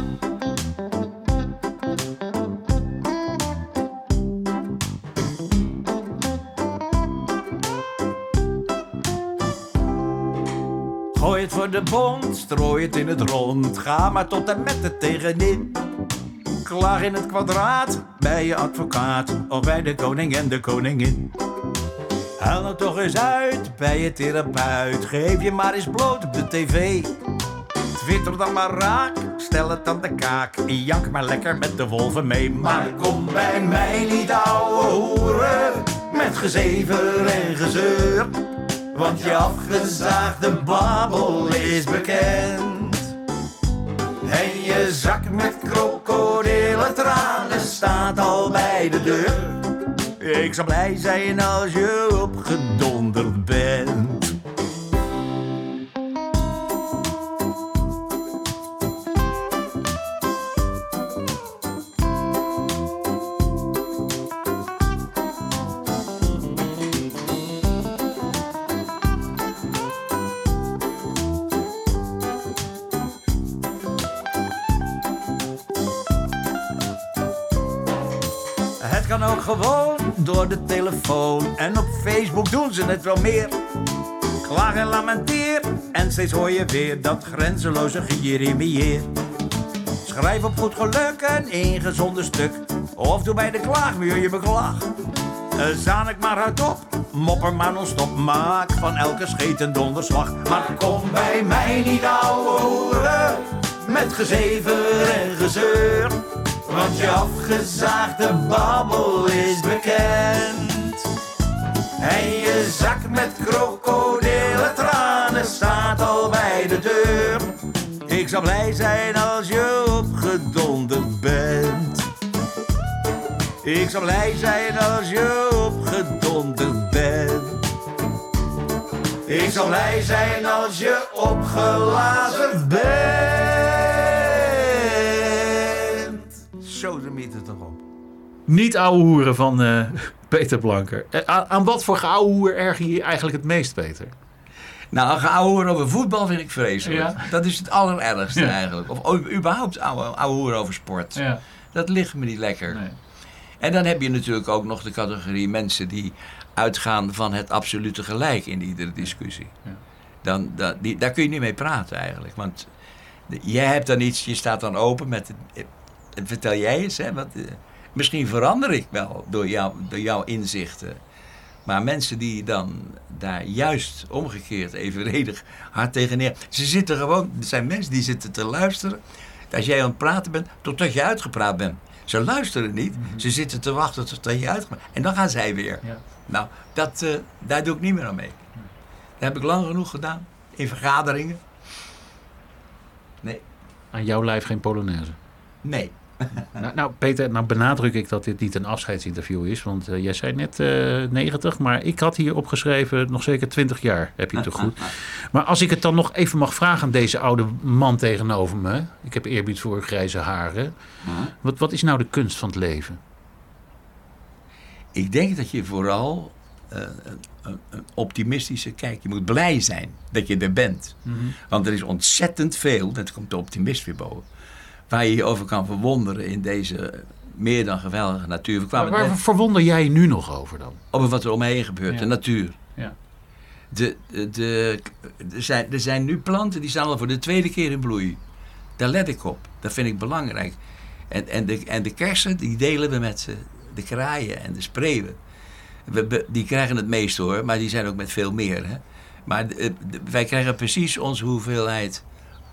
Gooi het voor de bond, strooi het in het rond. Ga maar tot en met het tegenin. Klaag in het kwadraat bij je advocaat of bij de koning en de koningin. Haal nou toch eens uit bij je therapeut. Geef je maar eens bloot op de tv. Twitter dan maar raak, stel het aan de kaak. Jank maar lekker met de wolven mee. Maar kom bij mij niet ouwe hoeren. Met gezever en gezeur. Want je afgezaagde babbel is bekend. En je zak met tranen staat al bij de deur. Ik zou blij zijn als je opgedonderd bent. En op Facebook doen ze het wel meer. Klaag en lamenteer. En steeds hoor je weer dat grenzeloze gejeremieer. Schrijf op goed geluk een ingezonde stuk. Of doe bij de klaagmuur je beklag. Eh, Zaan ik maar hardop, mopper maar non-stop. Maak van elke scheet een donderslag. Maar kom bij mij niet ouwe hoeren. Met gezever en gezeur. Want je afgezaagde babbel is bekend. En je zak met krokodillen tranen staat al bij de deur. Ik zou blij zijn als je opgedonderd bent. Ik zou blij zijn als je opgedonderd bent. Ik zou blij zijn als je opgelazen bent. Zo de mythe toch op. Niet ouwe hoeren van eh, Peter Blanker. Eh, aan, aan wat voor geouwe hoer erger je eigenlijk het meest, Peter? Nou, een geouwe over voetbal vind ik vreselijk. Ja. Dat is het allerergste Ja. eigenlijk. Of überhaupt ouwe, ouwe hoer over sport. Dat ligt me niet lekker. Nee. En dan heb je natuurlijk ook nog de categorie mensen die uitgaan van het absolute gelijk in iedere discussie. Ja. Dan, dat, die, daar kun je niet mee praten eigenlijk. Want jij hebt dan iets, je staat dan open met. eh, vertel jij eens, hè? Wat, eh, misschien verander ik wel door, jou, door jouw inzichten. Maar mensen die dan daar juist omgekeerd evenredig hard tegeneer. Ze zitten gewoon, er zijn mensen die zitten te luisteren. Als jij aan het praten bent, totdat je uitgepraat bent. Ze luisteren niet, ze zitten te wachten totdat je uitgepraat En dan gaan zij weer. Ja. Nou, dat, eh, daar doe ik niet meer aan mee. Dat heb ik lang genoeg gedaan. In vergaderingen. Nee, Aan jouw lijf geen Polonaise. nee. Nou, nou, Peter, nou benadruk ik dat dit niet een afscheidsinterview is. Want eh, jij zei net eh 90, maar ik had hier opgeschreven nog zeker 20 jaar. Heb je te goed. Maar als ik het dan nog even mag vragen aan deze oude man tegenover me. Ik heb eerbied voor grijze haren. Wat, wat is nou de kunst van het leven? Ik denk dat je vooral eh, een, een, optimistische kijk. Je moet blij zijn dat je er bent. Want er is ontzettend veel, dat komt de optimist weer boven, waar je je over kan verwonderen in deze meer dan geweldige natuur. We kwamen Waar verwonder jij nu nog over dan? over wat er om me heen gebeurt, Ja. de natuur. Ja. De, de, de, er, zijn, er zijn nu planten die staan al voor de tweede keer in bloei. Daar let ik op. Dat vind ik belangrijk. En, en, de, en de kersen, die delen we met ze. De kraaien en de spreeuwen. We, we- die krijgen het meest hoor, maar die zijn ook met veel meer. Hè? Maar de- de- wij krijgen precies onze hoeveelheid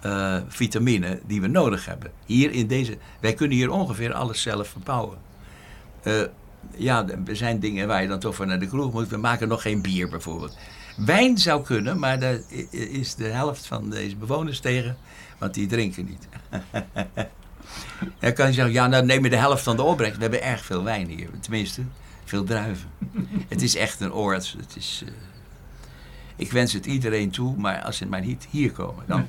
eh, vitamine die we nodig hebben. Hier in deze, wij kunnen hier ongeveer alles zelf verbouwen. Eh, ja, er zijn dingen waar je dan toch voor naar de kroeg moet. We maken nog geen bier bijvoorbeeld. Wijn zou kunnen, maar daar is de helft van deze bewoners tegen, want die drinken niet. Dan kan je zeggen, ja, nou neem je de helft van de opbrengst. We hebben erg veel wijn hier, tenminste, veel druiven. het is echt een oord. Het is, eh, ik wens het iedereen toe, maar als ze maar niet hier komen, dan.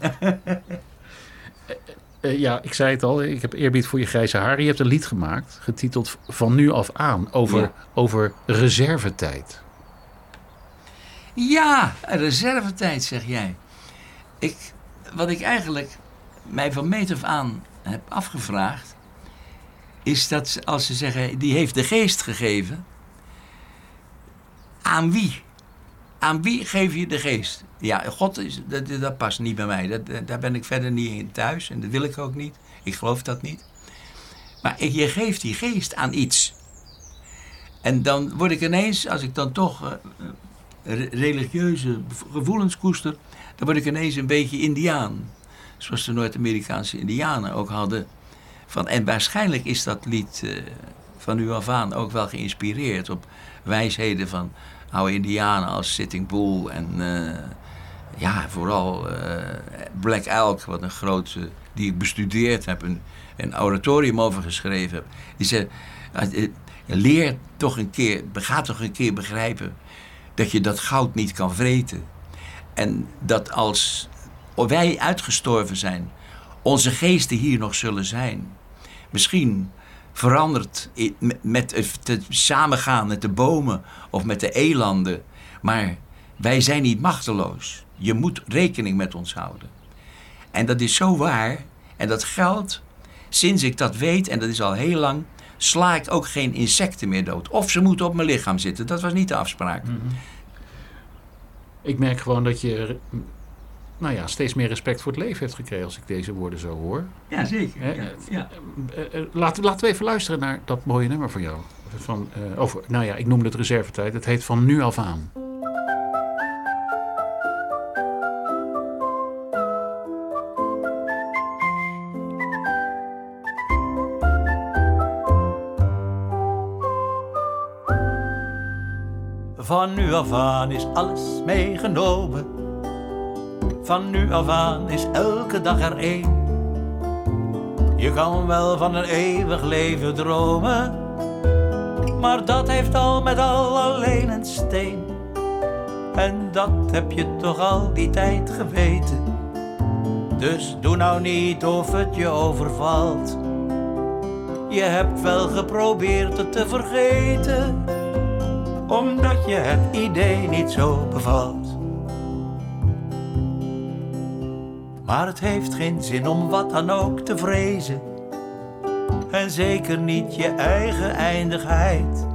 eh, ja, ik zei het al, ik heb eerbied voor je grijze haren. Je hebt een lied gemaakt, getiteld Van nu af aan, over, Ja. over reservetijd. Ja, reservetijd, zeg jij. Ik, wat ik eigenlijk mij van meet af aan heb afgevraagd, is dat ze- als ze zeggen, die heeft de geest gegeven, aan wie? Aan wie geef je de geest? Ja, God, is, dat, dat past niet bij mij. Dat, daar ben ik verder niet in thuis en dat wil ik ook niet. Ik geloof dat niet. Maar je geeft die geest aan iets. En dan word ik ineens, als ik dan toch eh, re- religieuze gevoelens koester, dan word ik ineens een beetje Indiaan. Zoals de Noord-Amerikaanse Indianen ook hadden. Van, en waarschijnlijk is dat lied eh, van nu af aan ook wel geïnspireerd op wijsheden van oude Indianen als Sitting Bull en eh, ja, vooral eh, Black Elk, wat een grote, die ik bestudeerd heb, een, een oratorium over geschreven heb. Die zei, eh, eh, leer toch een keer, ga toch een keer begrijpen dat je dat goud niet kan vreten. En dat als wij uitgestorven zijn, onze geesten hier nog zullen zijn. Misschien veranderd i- met- het samengaan met de bomen of met de elanden. Maar wij zijn niet machteloos. Je moet rekening met ons houden. En dat is zo waar. En dat geldt sinds ik dat weet, en dat is al heel lang, sla ik ook geen insecten meer dood. Of ze moeten op mijn lichaam zitten. Dat was niet de afspraak. Ik merk gewoon dat je nou ja, steeds meer respect voor het leven hebt gekregen als ik deze woorden zo hoor. Ja, zeker. Ja, ja. Eh, eh, laten, laten we even luisteren naar dat mooie nummer van jou. Van, eh, over, nou ja, ik noemde het reservetijd. Het heet Van nu af aan. Van nu af aan is alles meegenomen. Van nu af aan is elke dag er één. Je kan wel van een eeuwig leven dromen, maar dat heeft al met al alleen een steen. En dat heb je toch al die tijd geweten. Dus doe nou niet of het je overvalt. Je hebt wel geprobeerd het te vergeten omdat je het idee niet zo bevalt. Maar het heeft geen zin om wat dan ook te vrezen. En zeker niet je eigen eindigheid.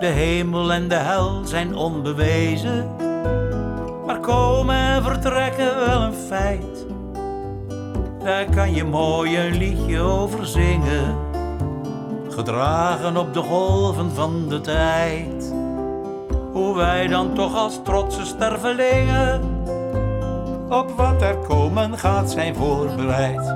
De hemel en de hel zijn onbewezen. Maar komen en vertrekken wel een feit. Daar kan je mooi een liedje over zingen gedragen op de golven van de tijd. Hoe wij dan toch als trotse stervelingen op wat er komen gaat zijn voorbereid.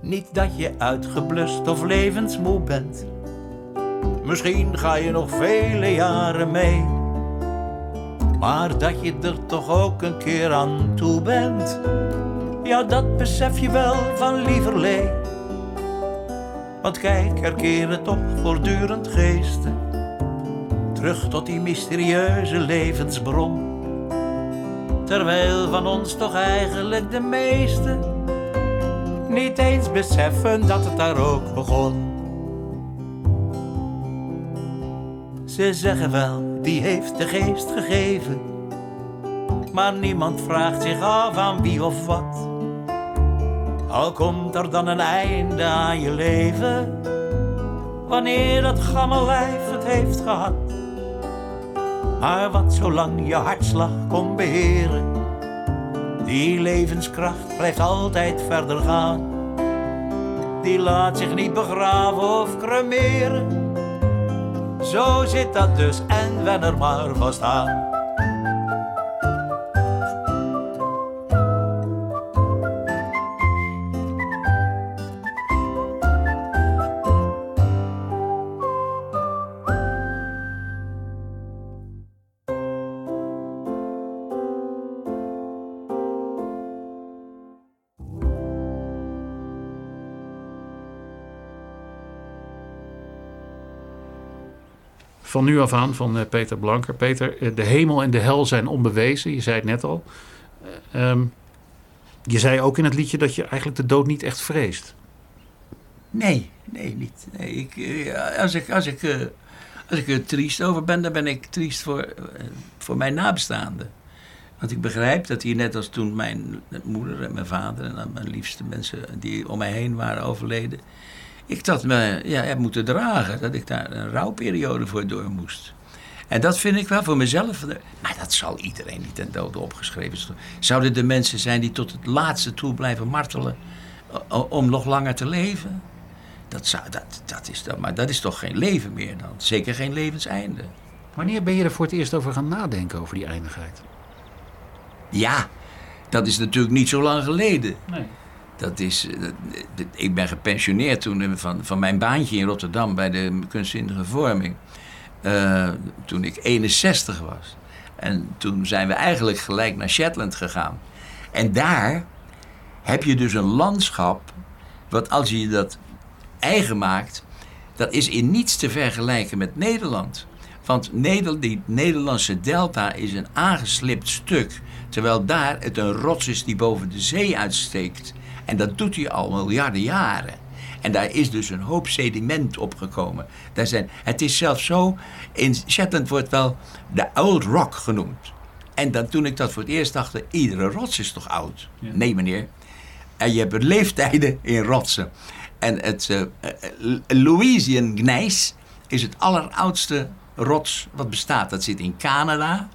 Niet dat je uitgeblust of levensmoe bent. Misschien ga je nog vele jaren mee. Maar dat je er toch ook een keer aan toe bent. Ja, dat besef je wel van lieverlee. Want kijk, er keren toch voortdurend geesten. Terug tot die mysterieuze levensbron. Terwijl van ons toch eigenlijk de meesten niet eens beseffen dat het daar ook begon. Ze zeggen wel, die heeft de geest gegeven. Maar niemand vraagt zich af aan wie of wat. Al komt er dan een einde aan je leven. Wanneer dat gammellijf het heeft gehad. Maar wat zolang je hartslag kon beheren. Die levenskracht blijft altijd verder gaan. Die laat zich niet begraven of cremeren. Zo zit dat dus en wen er maar vast aan. Van nu af aan van eh, Peter Blanker. Peter, eh, de hemel en de hel zijn onbewezen. Je zei het net al. Eh, ehm, je zei ook in het liedje dat je eigenlijk de dood niet echt vreest. Nee, nee, niet. Ik, als ik, als ik, als ik er triest over ben, dan ben ik triest voor, voor mijn nabestaanden. Want ik begrijp dat hier net als toen mijn moeder en mijn vader en mijn liefste mensen die om mij heen waren overleden, ik dat me ja, heb moeten dragen. Dat ik daar een rouwperiode voor door moest. En dat vind ik wel voor mezelf. Maar dat zal iedereen niet ten dode opgeschreven zijn. Zouden er mensen zijn die tot het laatste toe blijven martelen om nog langer te leven? Dat, zou, dat, dat, is, dan, maar dat is toch geen leven meer dan? Zeker geen levenseinde. Wanneer ben je er voor het eerst over gaan nadenken over die eindigheid? Ja, dat is natuurlijk niet zo lang geleden. Nee. Dat is, eh, ik ben gepensioneerd toen eh, van, van mijn baantje in Rotterdam bij de kunstzinnige vorming. Eh, toen ik 61 was. En toen zijn we eigenlijk gelijk naar Shetland gegaan. En daar heb je dus een landschap. Wat als je dat eigen maakt, dat is in niets te vergelijken met Nederland. Want Neder, die Nederlandse delta is een aangeslipt stuk. Terwijl daar het een rots is die boven de zee uitsteekt. En dat doet hij al miljarden jaren. En daar is dus een hoop sediment opgekomen. Daar zijn, het is zelfs zo, in Shetland wordt wel de Old Rock genoemd. En dan, toen ik dat voor het eerst dacht, iedere rots is toch oud? Nee meneer, en je hebt leeftijden in rotsen. En het uh, Louisian gnijs is het alleroudste rots wat bestaat. Dat zit in Canada.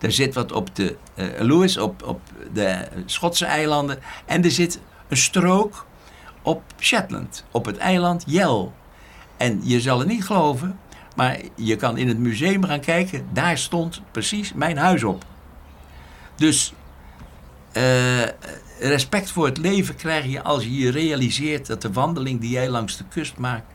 Er zit wat op de uh, Lewis, op, op de Schotse eilanden. En er zit een strook op Shetland, op het eiland Yell. En je zal het niet geloven, maar je kan in het museum gaan kijken. Daar stond precies mijn huis op. Dus uh, respect voor het leven krijg je als je je realiseert dat de wandeling die jij langs de kust maakt.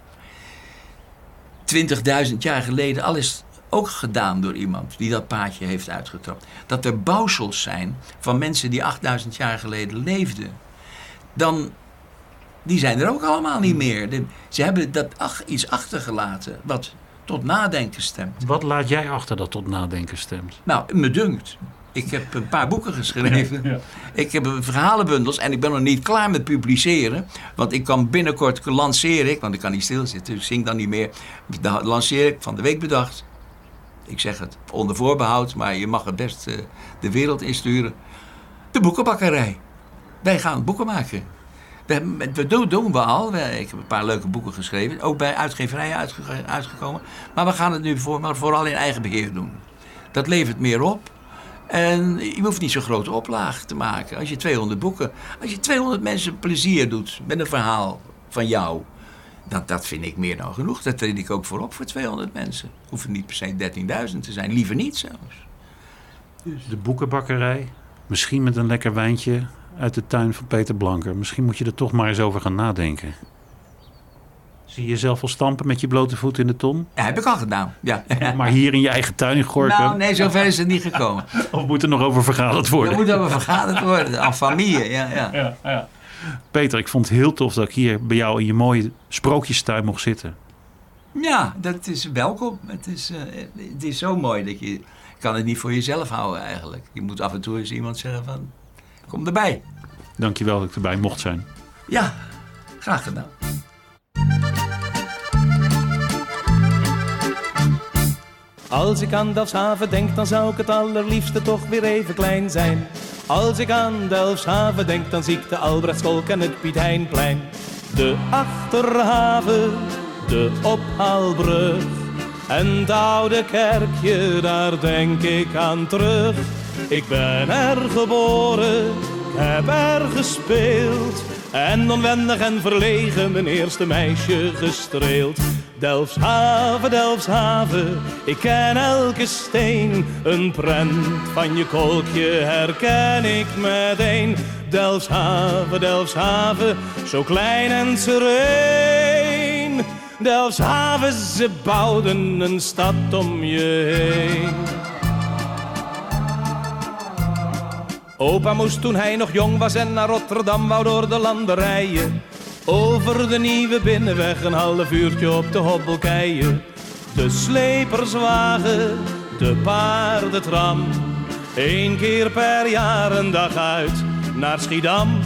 20.000 jaar geleden al is ook gedaan door iemand die dat paadje heeft uitgetrapt. Dat er bouwsels zijn van mensen die 8000 jaar geleden leefden. Dan, die zijn er ook allemaal niet meer. De, ze hebben dat ach, iets achtergelaten wat tot nadenken stemt. Wat laat jij achter dat tot nadenken stemt? Nou, me dunkt. Ik heb een paar boeken geschreven. Ja, ja. Ik heb verhalenbundels en ik ben nog niet klaar met publiceren. Want ik kan binnenkort lanceer ik, want ik kan niet stilzitten, dus ik zing dan niet meer. Dan lanceer ik van de week bedacht. Ik zeg het onder voorbehoud, maar je mag het best uh, de wereld insturen. De boekenbakkerij. Wij gaan boeken maken. We, we doen, we al. Ik heb een paar leuke boeken geschreven. Ook bij uitgeverijen uitge, uitgekomen. Maar we gaan het nu voor, maar vooral in eigen beheer doen. Dat levert meer op. En je hoeft niet zo'n grote oplage te maken. Als je 200 boeken, als je 200 mensen plezier doet met een verhaal van jou, dat, dat vind ik meer dan genoeg. Dat treed ik ook voorop voor 200 mensen. Hoeven niet per se 13.000 te zijn, liever niet zelfs. Dus. De boekenbakkerij, misschien met een lekker wijntje uit de tuin van Peter Blanker. Misschien moet je er toch maar eens over gaan nadenken. Zie je jezelf al stampen met je blote voet in de ton? Ja, heb ik al gedaan. Ja. Maar hier in je eigen tuin in Gorkum? Nou, nee, zover is het niet gekomen. of moet er nog over vergaderd worden? Er moet over vergaderd worden, aan familie, ja, ja. ja, ja. Peter, ik vond het heel tof dat ik hier bij jou in je mooie sprookjestuin mocht zitten. Ja, dat is welkom. Het is, uh, het is zo mooi dat je... kan het niet voor jezelf houden eigenlijk. Je moet af en toe eens iemand zeggen van... Kom erbij. Dankjewel dat ik erbij mocht zijn. Ja, graag gedaan. Als ik aan Delfshaven denk, dan zou ik het allerliefste toch weer even klein zijn. Als ik aan Delfshaven denk, dan zie ik de Albrechtskolk en het Piet Heinplein. De Achterhaven, de ophaalbrug en het oude kerkje, daar denk ik aan terug. Ik ben er geboren, heb er gespeeld en onwendig en verlegen mijn eerste meisje gestreeld. Delfshaven, Delfshaven, ik ken elke steen. Een prent van je kolkje herken ik meteen. Delfshaven, Delfshaven, zo klein en sereen. Delfshaven, ze bouwden een stad om je heen. Opa moest toen hij nog jong was en naar Rotterdam wou door de landerijen. Over de nieuwe binnenweg een half uurtje op de hobbelkeien. de sleperswagen, de paardentram. Eén keer per jaar een dag uit naar Schiedam.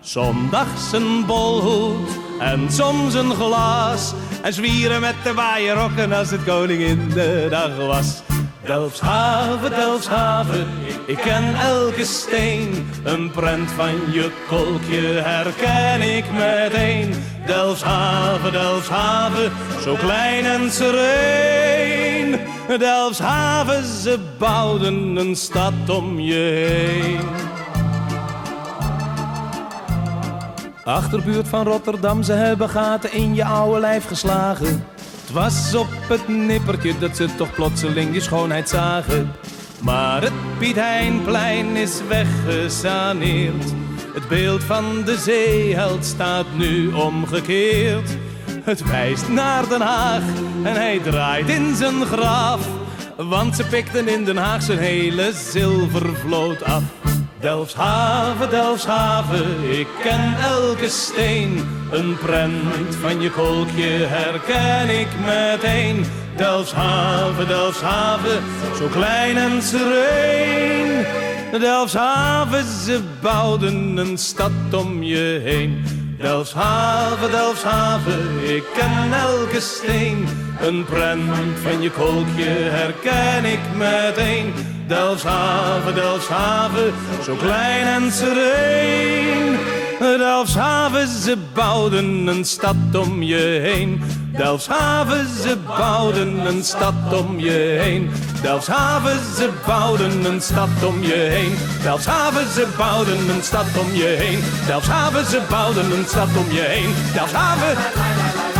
Zondags een bolhoed en soms een glas. En zwieren met de waaierrokken als het koningin de dag was. Delfshaven, Delfshaven, ik ken elke steen. Een prent van je kolkje herken ik meteen. Delfshaven, Delfshaven, zo klein en sereen. Delfshaven, ze bouwden een stad om je heen. Achterbuurt van Rotterdam, ze hebben gaten in je oude lijf geslagen. Was op het nippertje dat ze toch plotseling je schoonheid zagen. Maar het Piet Heinplein is weggesaneerd. Het beeld van de zeeheld staat nu omgekeerd. Het wijst naar Den Haag en hij draait in zijn graf. Want ze pikten in Den Haag zijn hele zilvervloot af. Delfshaven, Delfshaven, ik ken elke steen. Een prent van je kolkje herken ik meteen. Delfshaven, Delfshaven, zo klein en sereen. Delfshaven, ze bouwden een stad om je heen. Delfshaven, Delfshaven, ik ken elke steen. Een prent van je kolkje herken ik meteen. Delfshaven, Delfshaven, zo klein en sereen. Delfshaven, ze bouwden een stad om je heen. Delfshaven, ze bouwden een stad om je heen. Delfshaven, ze bouwden een stad om je heen. Delfshaven, ze bouwden een stad om je heen. Delfshaven, ze bouwden een stad om je heen. Delfshaven.